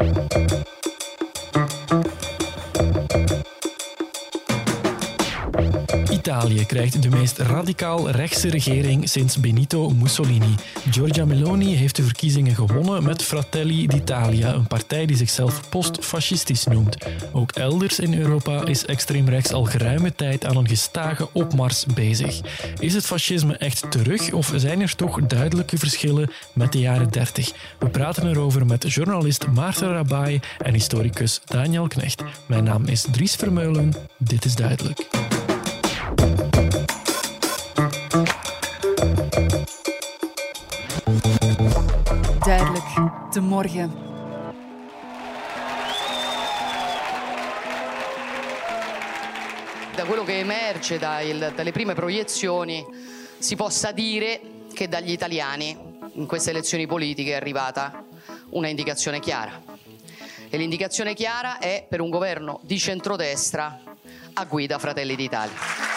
Thank you. Italië krijgt de meest radicaal rechtse regering sinds Benito Mussolini. Giorgia Meloni heeft de verkiezingen gewonnen met Fratelli d'Italia, een partij die zichzelf postfascistisch noemt. Ook elders in Europa is extreemrechts al geruime tijd aan een gestage opmars bezig. Is het fascisme echt terug of zijn er toch duidelijke verschillen met de jaren 30? We praten erover met journalist Maarten Rabai en historicus Daniel Knecht. Mijn naam is Dries Vermeulen. Dit is duidelijk. Morgen. Da quello che emerge dalle prime proiezioni si possa dire che dagli italiani in queste elezioni politiche è arrivata una indicazione chiara. E l'indicazione chiara è per un governo di centrodestra a guida Fratelli d'Italia.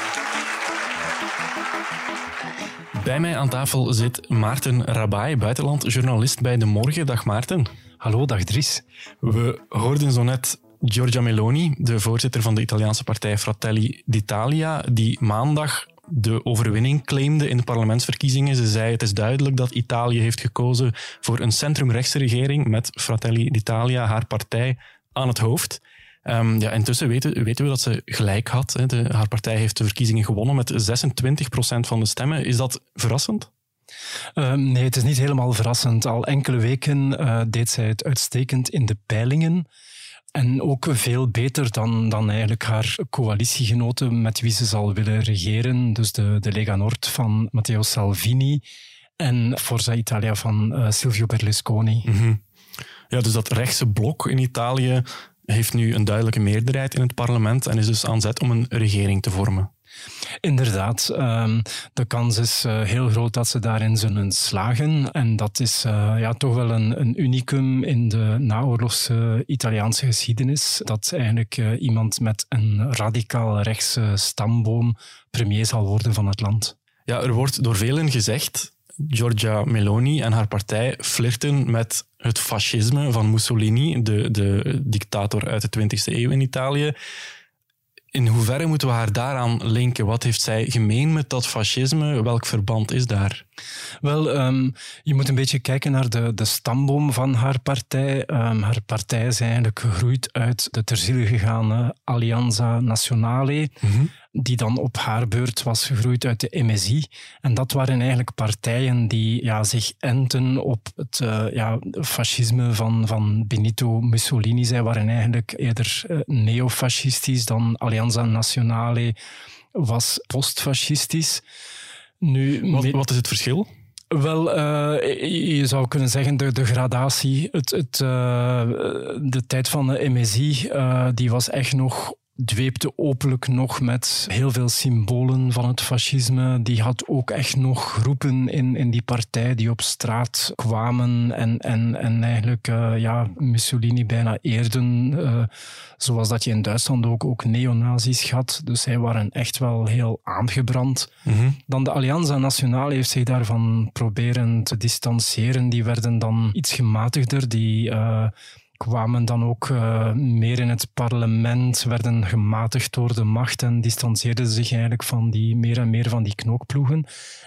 Bij mij aan tafel zit Maarten Rabai, buitenlandjournalist bij De Morgen. Dag Maarten. Hallo, dag Dries. We hoorden zo net Giorgia Meloni, de voorzitter van de Italiaanse partij Fratelli d'Italia, die maandag de overwinning claimde in de parlementsverkiezingen. Ze zei het is duidelijk dat Italië heeft gekozen voor een centrumrechtse regering met Fratelli d'Italia, haar partij, aan het hoofd. Ehm, ja, intussen weten, weten we dat ze gelijk had. Hè. De, haar partij heeft de verkiezingen gewonnen met 26% van de stemmen. Is dat verrassend? Ehm, nee, het is niet helemaal verrassend. Al enkele weken eh, deed zij het uitstekend in de peilingen. En ook veel beter dan, dan eigenlijk haar coalitiegenoten met wie ze zal willen regeren. Dus de, de Lega Nord van Matteo Salvini en Forza Italia van eh, Silvio Berlusconi. Mhm. Ja, dus dat rechtse blok in Italië heeft nu een duidelijke meerderheid in het parlement en is dus aan zet om een regering te vormen. Inderdaad, ehm, de kans is eh, heel groot dat ze daarin zullen slagen. En dat is eh, ja, toch wel een, een unicum in de naoorlogse Italiaanse geschiedenis. Dat eigenlijk eh, iemand met een radicaal rechtse stamboom premier zal worden van het land. Ja, er wordt door velen gezegd, Giorgia Meloni en haar partij flirten met het fascisme van Mussolini, de, de dictator uit de 20e eeuw in Italië. In hoeverre moeten we haar daaraan linken? Wat heeft zij gemeen met dat fascisme? Welk verband is daar? Wel, ehm, je moet een beetje kijken naar de, de stamboom van haar partij. Ehm, haar partij is eigenlijk gegroeid uit de ter ziele gegane Alianza Nazionale, die dan op haar beurt was gegroeid uit de MSI. En dat waren eigenlijk partijen die ja, zich enten op het eh, ja, fascisme van, van Benito Mussolini. Zij waren eigenlijk eerder eh, neofascistisch dan Alianza Nazionale was postfascistisch. Nu, Wat, is het verschil? wel, eh, je zou kunnen zeggen de, de gradatie. Het, het, de tijd van de MSI die was echt nog dweepte openlijk nog met heel veel symbolen van het fascisme. Die had ook echt nog groepen in, in die partij die op straat kwamen en, en, en eigenlijk eh, ja, Mussolini bijna eerden. eh, zoals dat je in Duitsland ook, ook neonazis had. Dus zij waren echt wel heel aangebrand. Dan de Alianza Nationale heeft zich daarvan proberen te distancieren. Die werden dan iets gematigder. Die eh, kwamen dan ook eh, meer in het parlement, werden gematigd door de macht en distancieerden zich eigenlijk van die, meer en meer van die knookploegen.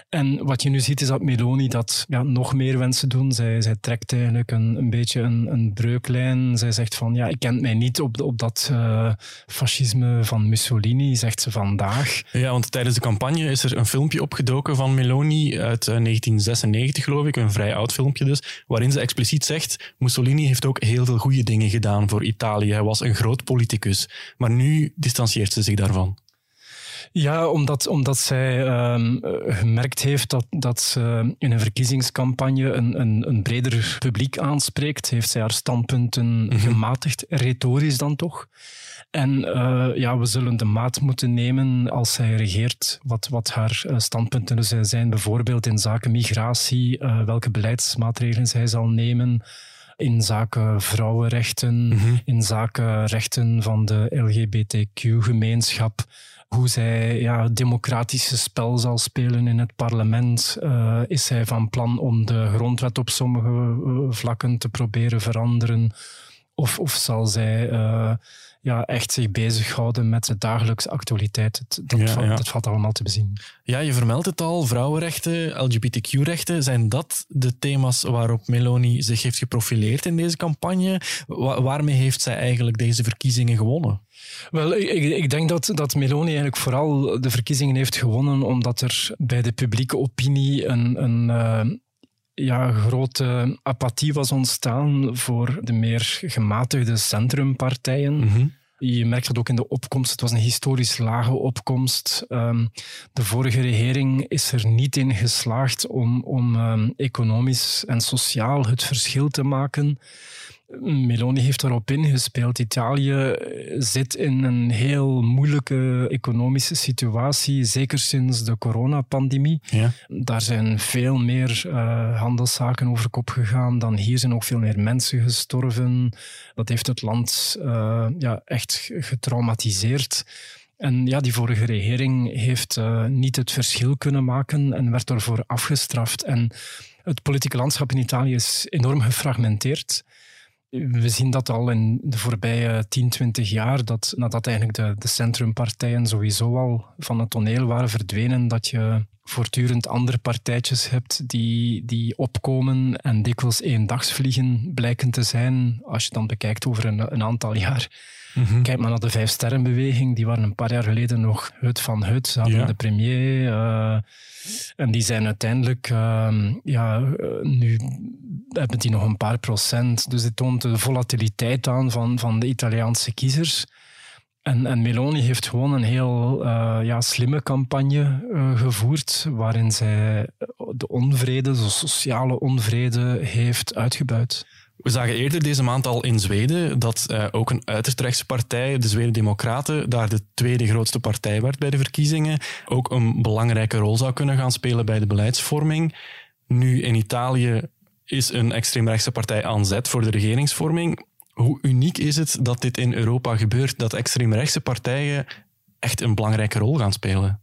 En wat je nu ziet is dat Meloni dat ja, nog meer wensen doen. Zij, zij trekt eigenlijk een, een beetje een, een breuklijn. Zij zegt van, ja, ik ken mij niet op, op dat eh, fascisme van Mussolini, zegt ze vandaag. Ja, want tijdens de campagne is er een filmpje opgedoken van Meloni uit eh, 1996, geloof ik. Een vrij oud filmpje dus, waarin ze expliciet zegt Mussolini heeft ook heel veel goede dingen gedaan voor Italië. Hij was een groot politicus. Maar nu distancieert ze zich daarvan. Ja, omdat, omdat zij ehm, eh, gemerkt heeft dat, dat ze in een verkiezingscampagne een, een, een breder publiek aanspreekt, heeft zij haar standpunten gematigd, retorisch dan toch. En eh, ja, we zullen de maat moeten nemen als zij regeert, wat, wat haar eh, standpunten zijn, bijvoorbeeld in zaken migratie, eh, welke beleidsmaatregelen zij zal nemen in zaken vrouwenrechten, in zaken rechten van de LGBTQ-gemeenschap, hoe zij ja, democratische spel zal spelen in het parlement. Eh, is zij van plan om de grondwet op sommige eh, vlakken te proberen veranderen? Of, of zal zij uh, ja, echt zich bezighouden met de dagelijkse actualiteit? Dat, dat, valt, dat, valt allemaal te bezien. Ja, je vermeldt het al. Vrouwenrechten, LGBTQ-rechten. Zijn dat de thema's waarop Meloni zich heeft geprofileerd in deze campagne? waarmee heeft zij eigenlijk deze verkiezingen gewonnen? Wel, ik, ik, denk dat, dat Meloni eigenlijk vooral de verkiezingen heeft gewonnen omdat er bij de publieke opinie een, een uh, ja, grote apathie was ontstaan voor de meer gematigde centrumpartijen. Mm Je merkt dat ook in de opkomst. Het was een historisch lage opkomst. Um, de vorige regering is er niet in geslaagd om, om um, economisch en sociaal het verschil te maken. Meloni heeft daarop ingespeeld. Italië eh, zit in een heel moeilijke economische situatie, zeker sinds de coronapandemie. Ja. Daar zijn veel meer uh, handelszaken over kop gegaan dan hier. zijn ook veel meer mensen gestorven. Dat heeft het land uh, ja, echt getraumatiseerd. En ja, die vorige regering heeft uh, niet het verschil kunnen maken en werd daarvoor afgestraft. En het politieke landschap in Italië is enorm gefragmenteerd we zien dat al in de voorbije 10, 20 jaar, dat nadat eigenlijk de, de centrumpartijen sowieso al van het toneel waren verdwenen, dat je voortdurend andere partijtjes hebt die, die opkomen en dikwijls eendagsvliegen blijken te zijn, als je dan bekijkt over een, een aantal jaar. Mhm. Kijk maar naar de Vijf Sterrenbeweging, die waren een paar jaar geleden nog hut van hut. Ze hadden de premier. Uh, en die zijn uiteindelijk, uh, ja, uh, nu hebben die nog een paar procent. Dus dit toont de volatiliteit aan van, van de Italiaanse kiezers. En, en Meloni heeft gewoon een heel uh, ja, slimme campagne uh, gevoerd, waarin zij de onvrede, de sociale onvrede, heeft uitgebuit. We zagen eerder deze maand al in Zweden dat uh, ook een uiterst rechtse partij, de Zweden Democraten, daar de tweede grootste partij werd bij de verkiezingen, ook een belangrijke rol zou kunnen gaan spelen bij de beleidsvorming. Nu in Italië is een extreemrechtse partij aan zet voor de regeringsvorming. Hoe uniek is het dat dit in Europa gebeurt, dat extreemrechtse partijen echt een belangrijke rol gaan spelen?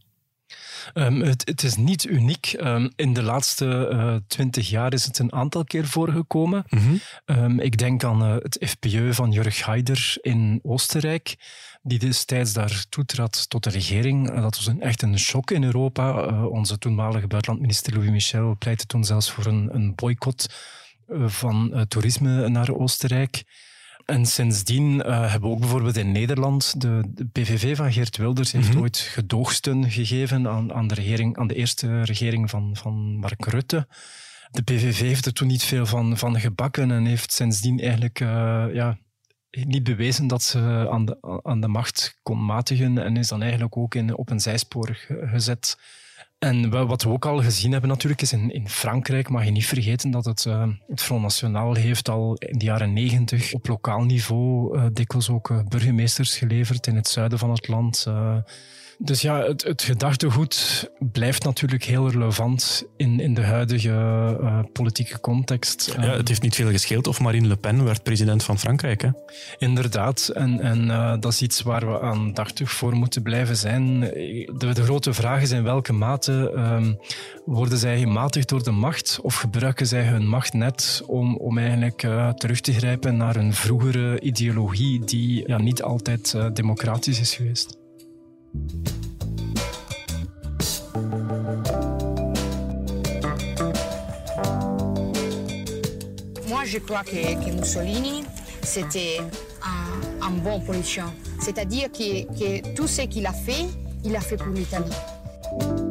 Um, het, het, is niet uniek. Um, in de laatste uh, twintig jaar is het een aantal keer voorgekomen. Mm -hmm. um, ik denk aan uh, het FPÖ van Jörg Haider in Oostenrijk, die destijds daar toetrad tot de regering. Uh, dat was een, echt een shock in Europa. onze toenmalige buitenlandminister Louis Michel pleitte toen zelfs voor een, een boycott van toerisme naar Oostenrijk. En sindsdien uh, hebben we ook bijvoorbeeld in Nederland de, de PVV van Geert Wilders heeft mm -hmm. ooit gedoogsteun gegeven aan, aan, de regering, aan de eerste regering van, van Mark Rutte. De PVV heeft er toen niet veel van, van gebakken en heeft sindsdien eigenlijk uh, ja, niet bewezen dat ze aan de, aan de macht kon matigen en is dan eigenlijk ook in, op een zijspoor gezet. En wat we ook al gezien hebben natuurlijk is in, in Frankrijk, mag je niet vergeten dat het, uh, het Front National heeft al in de jaren negentig op lokaal niveau uh, dikwijls ook uh, burgemeesters geleverd in het zuiden van het land. Dus ja, het, het, gedachtegoed blijft natuurlijk heel relevant in, in de huidige uh, politieke context. Ja, het heeft niet veel gescheeld of Marine Le Pen werd president van Frankrijk. Hè? Inderdaad, en, en uh, dat is iets waar we aandachtig voor moeten blijven zijn. De, de grote vraag is in welke mate um, worden zij gematigd door de macht of gebruiken zij hun macht net om, om eigenlijk uh, terug te grijpen naar een vroegere ideologie die ja, niet altijd democratisch is geweest. Moi, je crois que, Mussolini, c'était un, un, bon politicien. C'est-à-dire que, que tout ce qu'il a fait, il a fait pour l'Italie.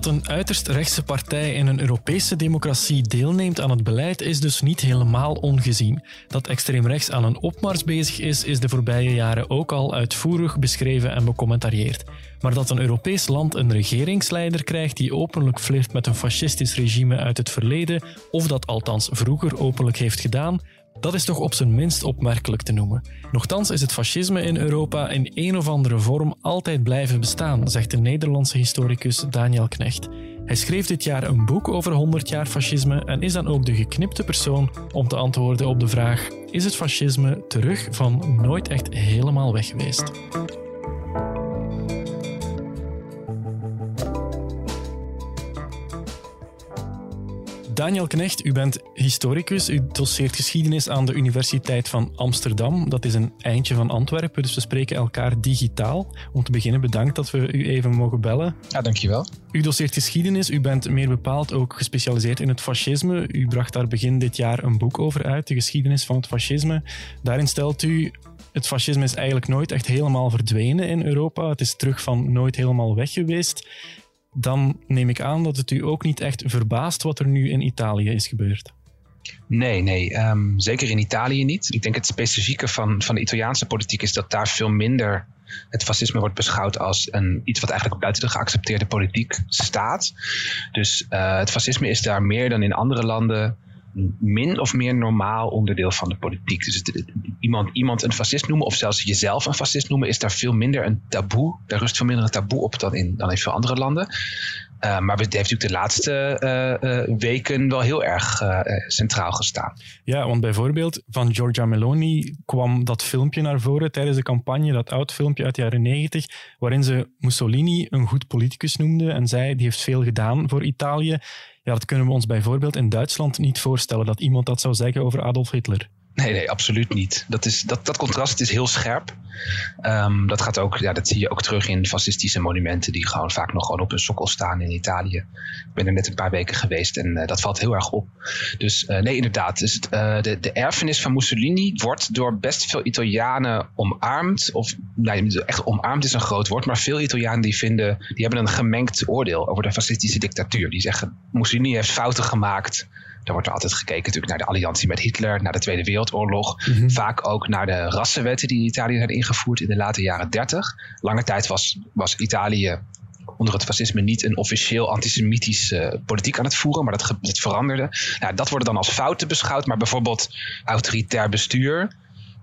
Dat een uiterst rechtse partij in een Europese democratie deelneemt aan het beleid is dus niet helemaal ongezien. Dat extreem rechts aan een opmars bezig is, is de voorbije jaren ook al uitvoerig beschreven en becommentarieerd. Maar dat een Europees land een regeringsleider krijgt die openlijk flirt met een fascistisch regime uit het verleden, of dat althans vroeger openlijk heeft gedaan, dat is toch op zijn minst opmerkelijk te noemen. Nochtans is het fascisme in Europa in een of andere vorm altijd blijven bestaan, zegt de Nederlandse historicus Daniel Knecht. Hij schreef dit jaar een boek over 100 jaar fascisme en is dan ook de geknipte persoon om te antwoorden op de vraag: is het fascisme terug van nooit echt helemaal weg geweest? Daniel Knecht, u bent historicus. U doseert geschiedenis aan de Universiteit van Amsterdam. Dat is een eindje van Antwerpen, dus we spreken elkaar digitaal. Om te beginnen, bedankt dat we u even mogen bellen. Ja, dankjewel. U doseert geschiedenis. U bent meer bepaald ook gespecialiseerd in het fascisme. U bracht daar begin dit jaar een boek over uit, de geschiedenis van het fascisme. Daarin stelt u het fascisme is eigenlijk nooit echt helemaal verdwenen in Europa. Het is terug van nooit helemaal weg geweest dan neem ik aan dat het u ook niet echt verbaast wat er nu in Italië is gebeurd. Nee, nee, ehm, zeker in Italië niet. Ik denk het specifieke van, van de Italiaanse politiek is dat daar veel minder het fascisme wordt beschouwd als een, iets wat eigenlijk buiten de geaccepteerde politiek staat. Dus uh, het fascisme is daar meer dan in andere landen min of meer normaal onderdeel van de politiek. Dus iemand, iemand een fascist noemen of zelfs jezelf een fascist noemen is daar veel minder een taboe. Daar rust veel minder een taboe op dan in, dan in veel andere landen. Uh, maar het heeft natuurlijk de laatste uh, uh, weken wel heel erg centraal gestaan. Ja, want bijvoorbeeld van Giorgia Meloni kwam dat filmpje naar voren tijdens de campagne, dat oud filmpje uit de jaren negentig, waarin ze Mussolini een goed politicus noemde en zei die heeft veel gedaan voor Italië. Ja, dat kunnen we ons bijvoorbeeld in Duitsland niet voorstellen, dat iemand dat zou zeggen over Adolf Hitler. Nee, nee, absoluut niet. Dat, is, dat, dat contrast is heel scherp. Um, dat, gaat ook, ja, dat zie je ook terug in fascistische monumenten die gewoon vaak nog gewoon op een sokkel staan in Italië. Ik ben er net een paar weken geweest en uh, dat valt heel erg op. Dus uh, nee, inderdaad. Dus uh, de, de erfenis van Mussolini wordt door best veel Italianen omarmd. Of nou, echt omarmd is een groot woord, maar veel Italianen die vinden, die hebben een gemengd oordeel over de fascistische dictatuur. Die zeggen Mussolini heeft fouten gemaakt. Er wordt er altijd gekeken natuurlijk naar de alliantie met Hitler, naar de Tweede Wereldoorlog. Mhm. Vaak ook naar de rassenwetten die in Italië zijn ingevoerd in de late jaren 30. Lange tijd was, was Italië onder het fascisme niet een officieel antisemitische uh, politiek aan het voeren, maar dat, dat veranderde. Nou, dat wordt dan als fouten beschouwd, maar bijvoorbeeld autoritair bestuur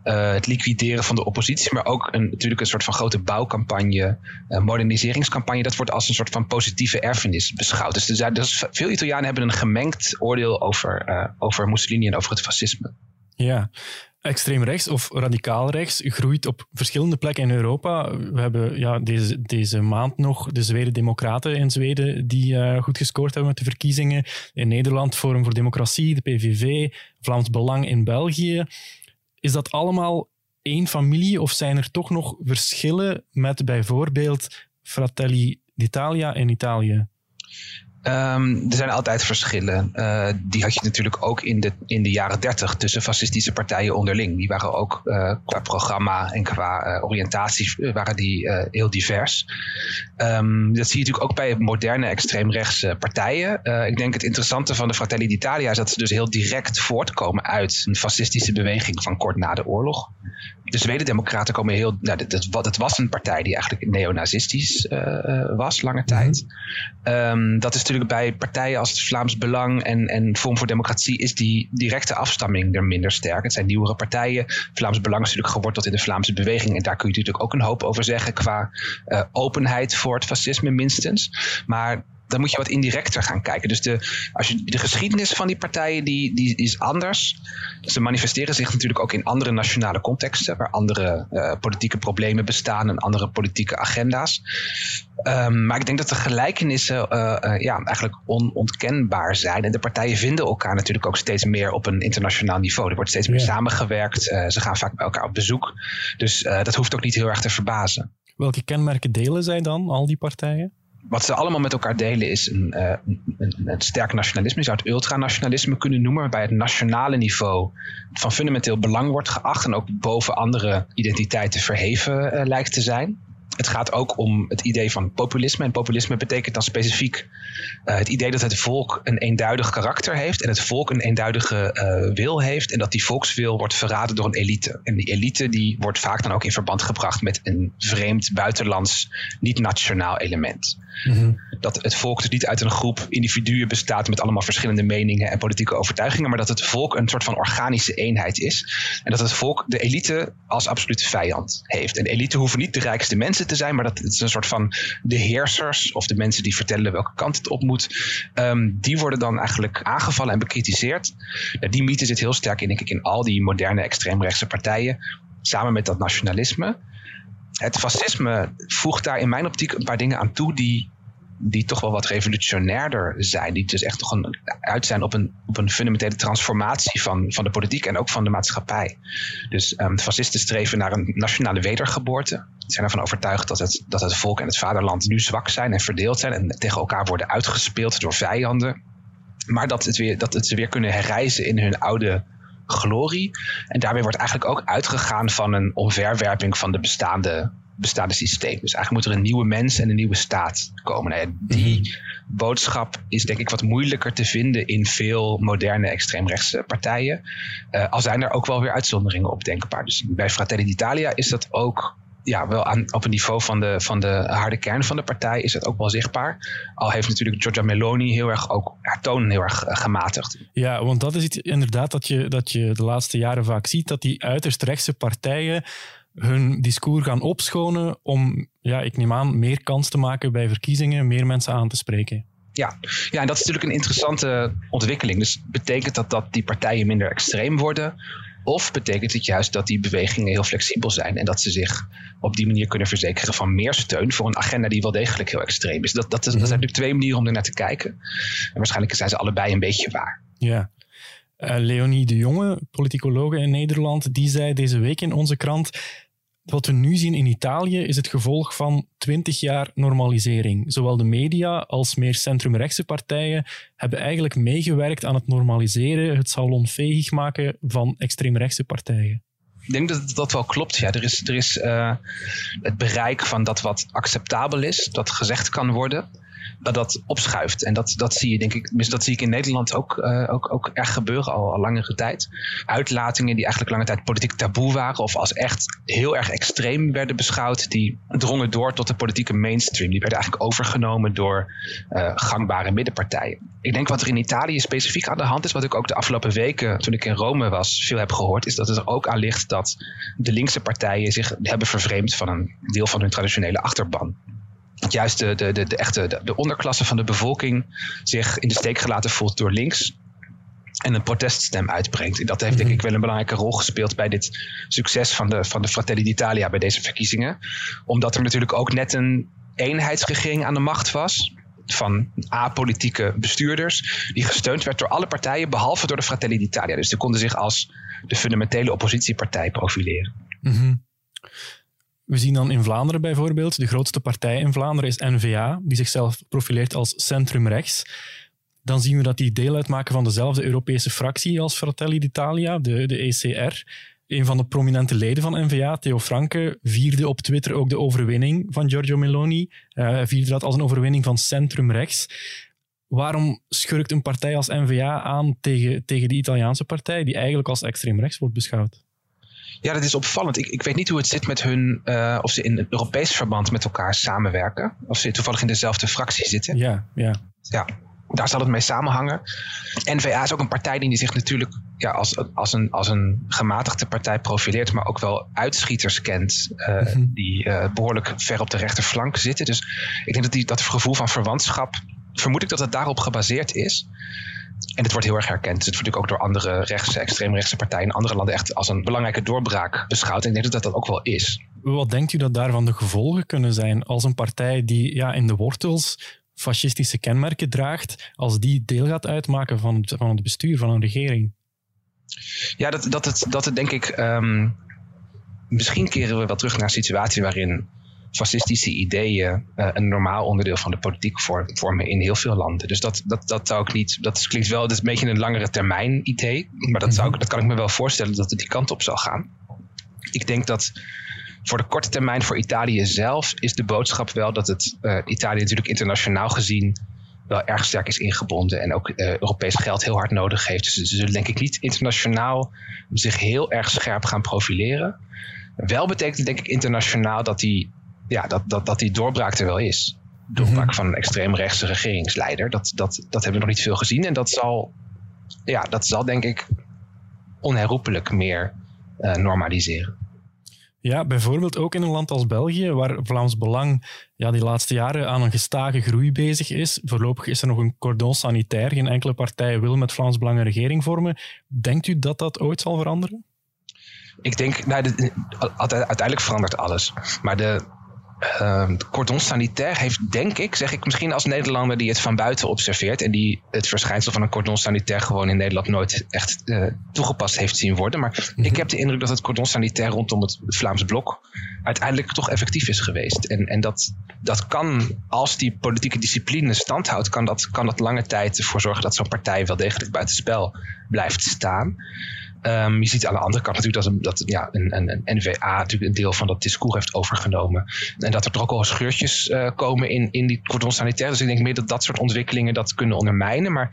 uh, het liquideren van de oppositie, maar ook een, natuurlijk een soort van grote bouwcampagne, uh, moderniseringscampagne. Dat wordt als een soort van positieve erfenis beschouwd. Dus zijn, dus veel Italianen hebben een gemengd oordeel over, uh, over Mussolini en over het fascisme. Ja, extreem rechts of radicaal rechts groeit op verschillende plekken in Europa. We hebben ja, deze, deze maand nog de Zweden Democraten in Zweden die goed gescoord hebben met de verkiezingen. In Nederland Forum voor Democratie, de PVV, Vlaams Belang in België. Is dat allemaal één familie of zijn er toch nog verschillen met bijvoorbeeld Fratelli d'Italia in Italië? Um, er zijn altijd verschillen. Uh, die had je natuurlijk ook in de, in de jaren dertig tussen fascistische partijen onderling. Die waren ook uh, qua programma en qua uh, oriëntatie waren die heel divers. Um, dat zie je natuurlijk ook bij moderne extreemrechtse partijen. ik denk het interessante van de Fratelli d'Italia is dat ze dus heel direct voortkomen uit een fascistische beweging van kort na de oorlog. De Zweden-Democraten komen heel. Nou, dat, was een partij die eigenlijk neonazistisch was lange tijd. Um, dat is natuurlijk bij partijen als het Vlaams Belang en, en Vorm voor Democratie is die directe afstamming er minder sterk. Het zijn nieuwere partijen. Vlaams Belang is natuurlijk geworteld in de Vlaamse beweging. En daar kun je natuurlijk ook een hoop over zeggen qua uh, openheid voor het fascisme minstens. Maar dan moet je wat indirecter gaan kijken. Dus de, als je, de geschiedenis van die partijen die, die is anders. Ze manifesteren zich natuurlijk ook in andere nationale contexten, waar andere uh, politieke problemen bestaan en andere politieke agenda's. Um, maar ik denk dat de gelijkenissen uh, uh, ja, eigenlijk onontkenbaar zijn. En de partijen vinden elkaar natuurlijk ook steeds meer op een internationaal niveau. Er wordt steeds meer samengewerkt. ze gaan vaak bij elkaar op bezoek. Dus dat hoeft ook niet heel erg te verbazen. Welke kenmerken delen zij dan, al die partijen? Wat ze allemaal met elkaar delen is een, uh, een, een, sterk nationalisme. Je zou het ultranationalisme kunnen noemen, waarbij het nationale niveau van fundamenteel belang wordt geacht en ook boven andere identiteiten verheven uh, lijkt te zijn. Het gaat ook om het idee van populisme. En populisme betekent dan specifiek uh, het idee dat het volk een eenduidig karakter heeft. En het volk een eenduidige uh, wil heeft. En dat die volkswil wordt verraden door een elite. En die elite die wordt vaak dan ook in verband gebracht met een vreemd buitenlands, niet-nationaal element. Mm-hmm. Dat het volk dus niet uit een groep individuen bestaat met allemaal verschillende meningen en politieke overtuigingen. Maar dat het volk een soort van organische eenheid is. En dat het volk de elite als absolute vijand heeft. En de elite hoeven niet de rijkste mensen te zijn, maar dat is een soort van de heersers of de mensen die vertellen welke kant het op moet, um, die worden dan eigenlijk aangevallen en bekritiseerd. Nou, die mythe zit heel sterk in, denk ik, in al die moderne extreemrechtse partijen, samen met dat nationalisme. Het fascisme voegt daar in mijn optiek een paar dingen aan toe die die toch wel wat revolutionairder zijn. Die dus echt toch een, uit zijn op een, op een fundamentele transformatie van, van de politiek en ook van de maatschappij. Dus um, fascisten streven naar een nationale wedergeboorte. Ze zijn ervan overtuigd dat het, dat het volk en het vaderland nu zwak zijn en verdeeld zijn en tegen elkaar worden uitgespeeld door vijanden. Maar dat, het weer, dat het ze weer kunnen herreizen in hun oude glorie. En daarmee wordt eigenlijk ook uitgegaan van een omverwerping van de bestaande, bestaande systeem. Dus eigenlijk moet er een nieuwe mens en een nieuwe staat komen. Nou die mhm. boodschap is denk ik wat moeilijker te vinden in veel moderne extreemrechtse partijen. Uh, al zijn er ook wel weer uitzonderingen op denkbaar. Dus bij Fratelli d'Italia is dat ook ja, wel aan, op een niveau van de, van de harde kern van de partij is het ook wel zichtbaar. Al heeft natuurlijk Giorgia Meloni heel erg ook haar toon heel erg eh, gematigd. Ja, want dat is iets inderdaad dat je, dat je de laatste jaren vaak ziet, dat die uiterst rechtse partijen hun discours gaan opschonen om, ja, ik neem aan, meer kans te maken bij verkiezingen, meer mensen aan te spreken. Ja. ja, en dat is natuurlijk een interessante ontwikkeling. Dus betekent dat dat die partijen minder extreem worden? Of betekent het juist dat die bewegingen heel flexibel zijn en dat ze zich op die manier kunnen verzekeren van meer steun voor een agenda die wel degelijk heel extreem is? Dat, dat, is, dat zijn natuurlijk twee manieren om er naar te kijken. En waarschijnlijk zijn ze allebei een beetje waar. Ja. Uh, Leonie de Jonge, politicologe in Nederland, die zei deze week in onze krant wat we nu zien in Italië is het gevolg van twintig jaar normalisering. Zowel de media als meer centrumrechtse partijen hebben eigenlijk meegewerkt aan het normaliseren, het salonveeg maken van extreemrechtse partijen. Ik denk dat dat wel klopt. Ja, er is, er is uh, het bereik van dat wat acceptabel is, dat gezegd kan worden dat dat opschuift. En dat, dat zie je, denk ik, dat zie ik in Nederland ook, uh, ook, ook echt gebeuren al, al langere tijd. Uitlatingen die eigenlijk lange tijd politiek taboe waren, of als echt heel erg extreem werden beschouwd, die drongen door tot de politieke mainstream. Die werden eigenlijk overgenomen door uh, gangbare middenpartijen. Ik denk wat er in Italië specifiek aan de hand is, wat ik ook de afgelopen weken, toen ik in Rome was, veel heb gehoord, is dat het er ook aan ligt dat de linkse partijen zich hebben vervreemd van een deel van hun traditionele achterban juist de, de, de, de echte de, de, onderklasse van de bevolking zich in de steek gelaten voelt door links. En een proteststem uitbrengt. Dat heeft denk ik mhm. wel een belangrijke rol gespeeld bij dit succes van de, van de Fratelli d'Italia bij deze verkiezingen. Omdat er natuurlijk ook net een eenheidsregering aan de macht was van apolitieke bestuurders, die gesteund werd door alle partijen behalve door de Fratelli d'Italia. Dus die konden zich als de fundamentele oppositiepartij profileren. Mm we zien dan in Vlaanderen bijvoorbeeld, de grootste partij in Vlaanderen is N-VA, die zichzelf profileert als centrumrechts. Dan zien we dat die deel uitmaken van dezelfde Europese fractie als Fratelli d'Italia, de, de ECR. Een van de prominente leden van N-VA, Theo Franke, vierde op Twitter ook de overwinning van Giorgio Meloni. Uh, vierde dat als een overwinning van centrumrechts. Waarom schurkt een partij als N-VA aan tegen, tegen de Italiaanse partij, die eigenlijk als extreemrechts wordt beschouwd? Ja, dat is opvallend. Ik, ik weet niet hoe het zit met hun, uh, of ze in het Europees verband met elkaar samenwerken. Of ze toevallig in dezelfde fractie zitten. Ja, ja. Ja, daar zal het mee samenhangen. NVA is ook een partij die zich natuurlijk ja, als, als, een, als een gematigde partij profileert, maar ook wel uitschieters kent uh, die uh, behoorlijk ver op de rechterflank zitten. Dus ik denk dat die, dat gevoel van verwantschap, vermoed ik dat het daarop gebaseerd is. En het wordt heel erg herkend. Het wordt natuurlijk ook door andere rechtse, extreemrechtse partijen in andere landen echt als een belangrijke doorbraak beschouwd. En ik denk dat dat ook wel is. Wat denkt u dat daarvan de gevolgen kunnen zijn als een partij die ja, in de wortels fascistische kenmerken draagt, als die deel gaat uitmaken van het, van het bestuur van een regering? Ja, dat, dat, het, dat het denk ik. Um, misschien keren we wel terug naar een situatie waarin fascistische ideeën uh, een normaal onderdeel van de politiek vormen in heel veel landen. Dus dat, dat, dat zou ik niet. Dat klinkt wel, dat is een beetje een langere termijn idee. Maar dat, zou, dat kan ik me wel voorstellen dat het die kant op zal gaan. Ik denk dat voor de korte termijn voor Italië zelf is de boodschap wel dat het uh, Italië natuurlijk internationaal gezien wel erg sterk is ingebonden en ook uh, Europees geld heel hard nodig heeft. Dus ze zullen denk ik niet internationaal zich heel erg scherp gaan profileren. Wel betekent het denk ik internationaal dat die ja, dat, dat, dat die doorbraak er wel is. Doorbraak mhm. van een extreemrechtse regeringsleider. Dat, dat, dat hebben we nog niet veel gezien. En dat zal, ja, dat zal denk ik onherroepelijk meer uh, normaliseren. Ja, bijvoorbeeld ook in een land als België, waar Vlaams Belang ja, die laatste jaren aan een gestage groei bezig is. Voorlopig is er nog een cordon sanitair. Geen enkele partij wil met Vlaams Belang een regering vormen. Denkt u dat dat ooit zal veranderen? Ik denk, nou, de, uiteindelijk verandert alles. Maar de, Uh, cordon sanitair heeft, denk ik, zeg ik misschien als Nederlander die het van buiten observeert en die het verschijnsel van een cordon sanitair gewoon in Nederland nooit echt uh, toegepast heeft zien worden. Maar ik heb de indruk dat het cordon sanitair rondom het Vlaams blok uiteindelijk toch effectief is geweest. En, en dat, dat kan, als die politieke discipline stand houdt, kan dat, kan dat lange tijd ervoor zorgen dat zo'n partij wel degelijk buitenspel blijft staan. Um, je ziet aan de andere kant natuurlijk dat, een, dat ja, een, een, een, NVA natuurlijk een deel van dat discours heeft overgenomen. En dat er toch ook al scheurtjes uh, komen in, in die cordon sanitair. Dus ik denk meer dat dat soort ontwikkelingen dat kunnen ondermijnen. Maar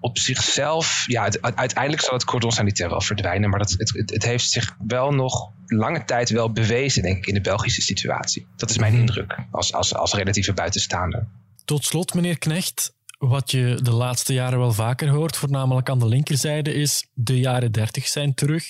op zichzelf, ja, het, uiteindelijk zal het cordon sanitair wel verdwijnen. Maar dat, het, het, het, heeft zich wel nog lange tijd wel bewezen, denk ik, in de Belgische situatie. Dat is mijn mhm. indruk als, als, als relatieve buitenstaander. Tot slot, meneer Knecht, wat je de laatste jaren wel vaker hoort, voornamelijk aan de linkerzijde, is de jaren dertig zijn terug.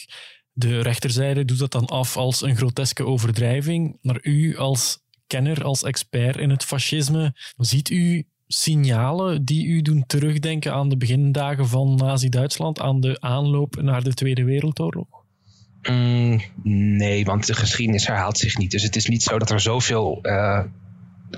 De rechterzijde doet dat dan af als een groteske overdrijving. Maar u als kenner, als expert in het fascisme, ziet u signalen die u doen terugdenken aan de begindagen van Nazi-Duitsland, aan de aanloop naar de Tweede Wereldoorlog? Mm, nee, want de geschiedenis herhaalt zich niet. Dus het is niet zo dat er zoveel uh,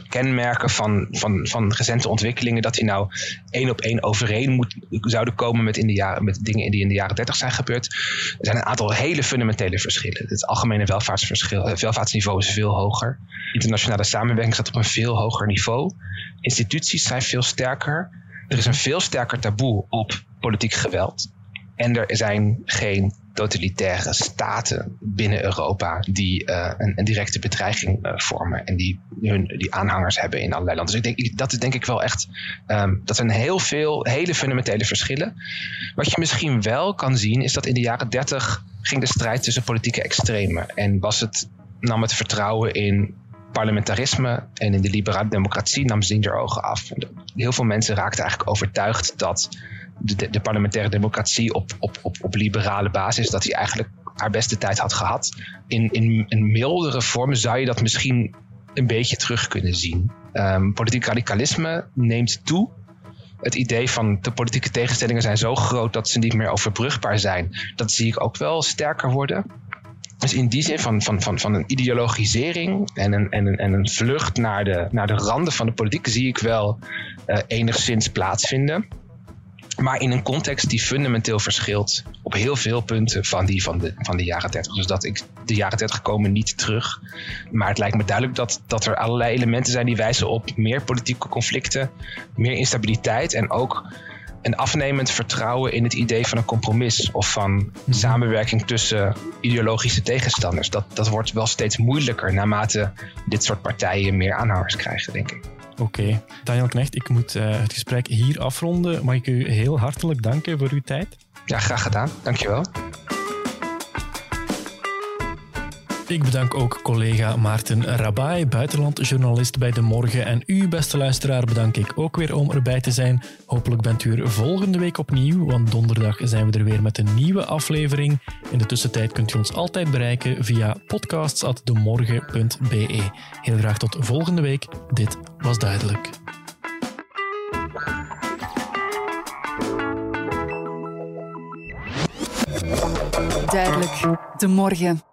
kenmerken van, van, van recente ontwikkelingen, dat die nou één op één overeen moet, zouden komen met, in de jaren, met dingen die in de jaren 30 zijn gebeurd. Er zijn een aantal hele fundamentele verschillen. Het algemene welvaartsverschil, het welvaartsniveau is veel hoger. Internationale samenwerking staat op een veel hoger niveau. Instituties zijn veel sterker. Er is een veel sterker taboe op politiek geweld. En er zijn geen totalitaire staten binnen Europa die uh, een, directe bedreiging uh, vormen en die hun die aanhangers hebben in allerlei landen. Dus ik denk, dat is denk ik wel echt, um, dat zijn heel veel hele fundamentele verschillen. Wat je misschien wel kan zien is dat in de jaren 30 ging de strijd tussen politieke extremen en was het, nam het vertrouwen in parlementarisme en in de liberale democratie nam zien er ogen af. Heel veel mensen raakten eigenlijk overtuigd dat de, parlementaire democratie op, op, op, op liberale basis, dat hij eigenlijk haar beste tijd had gehad. In, in een mildere vorm zou je dat misschien een beetje terug kunnen zien. Um, politiek radicalisme neemt toe. Het idee van de politieke tegenstellingen zijn zo groot dat ze niet meer overbrugbaar zijn. Dat zie ik ook wel sterker worden. Dus in die zin van, van, van, van een ideologisering en een, en, een, en een vlucht naar de, naar de randen van de politiek zie ik wel uh, enigszins plaatsvinden. Maar in een context die fundamenteel verschilt op heel veel punten van die van de, van de jaren 30. Dus dat ik de jaren 30 komen niet terug. Maar het lijkt me duidelijk dat, dat er allerlei elementen zijn die wijzen op meer politieke conflicten, meer instabiliteit en ook een afnemend vertrouwen in het idee van een compromis of van mhm. samenwerking tussen ideologische tegenstanders. Dat, dat wordt wel steeds moeilijker naarmate dit soort partijen meer aanhangers krijgen, denk ik. Oké. Daniel Knecht, ik moet uh, het gesprek hier afronden. Mag ik u heel hartelijk danken voor uw tijd? Ja, graag gedaan. Dankjewel. Ik bedank ook collega Maarten Rabai, buitenlandjournalist bij De Morgen. En u, beste luisteraar, bedank ik ook weer om erbij te zijn. Hopelijk bent u er volgende week opnieuw, want donderdag zijn we er weer met een nieuwe aflevering. In de tussentijd kunt u ons altijd bereiken via podcasts.demorgen.be. Heel graag tot volgende week. Dit was duidelijk. Duidelijk. De morgen.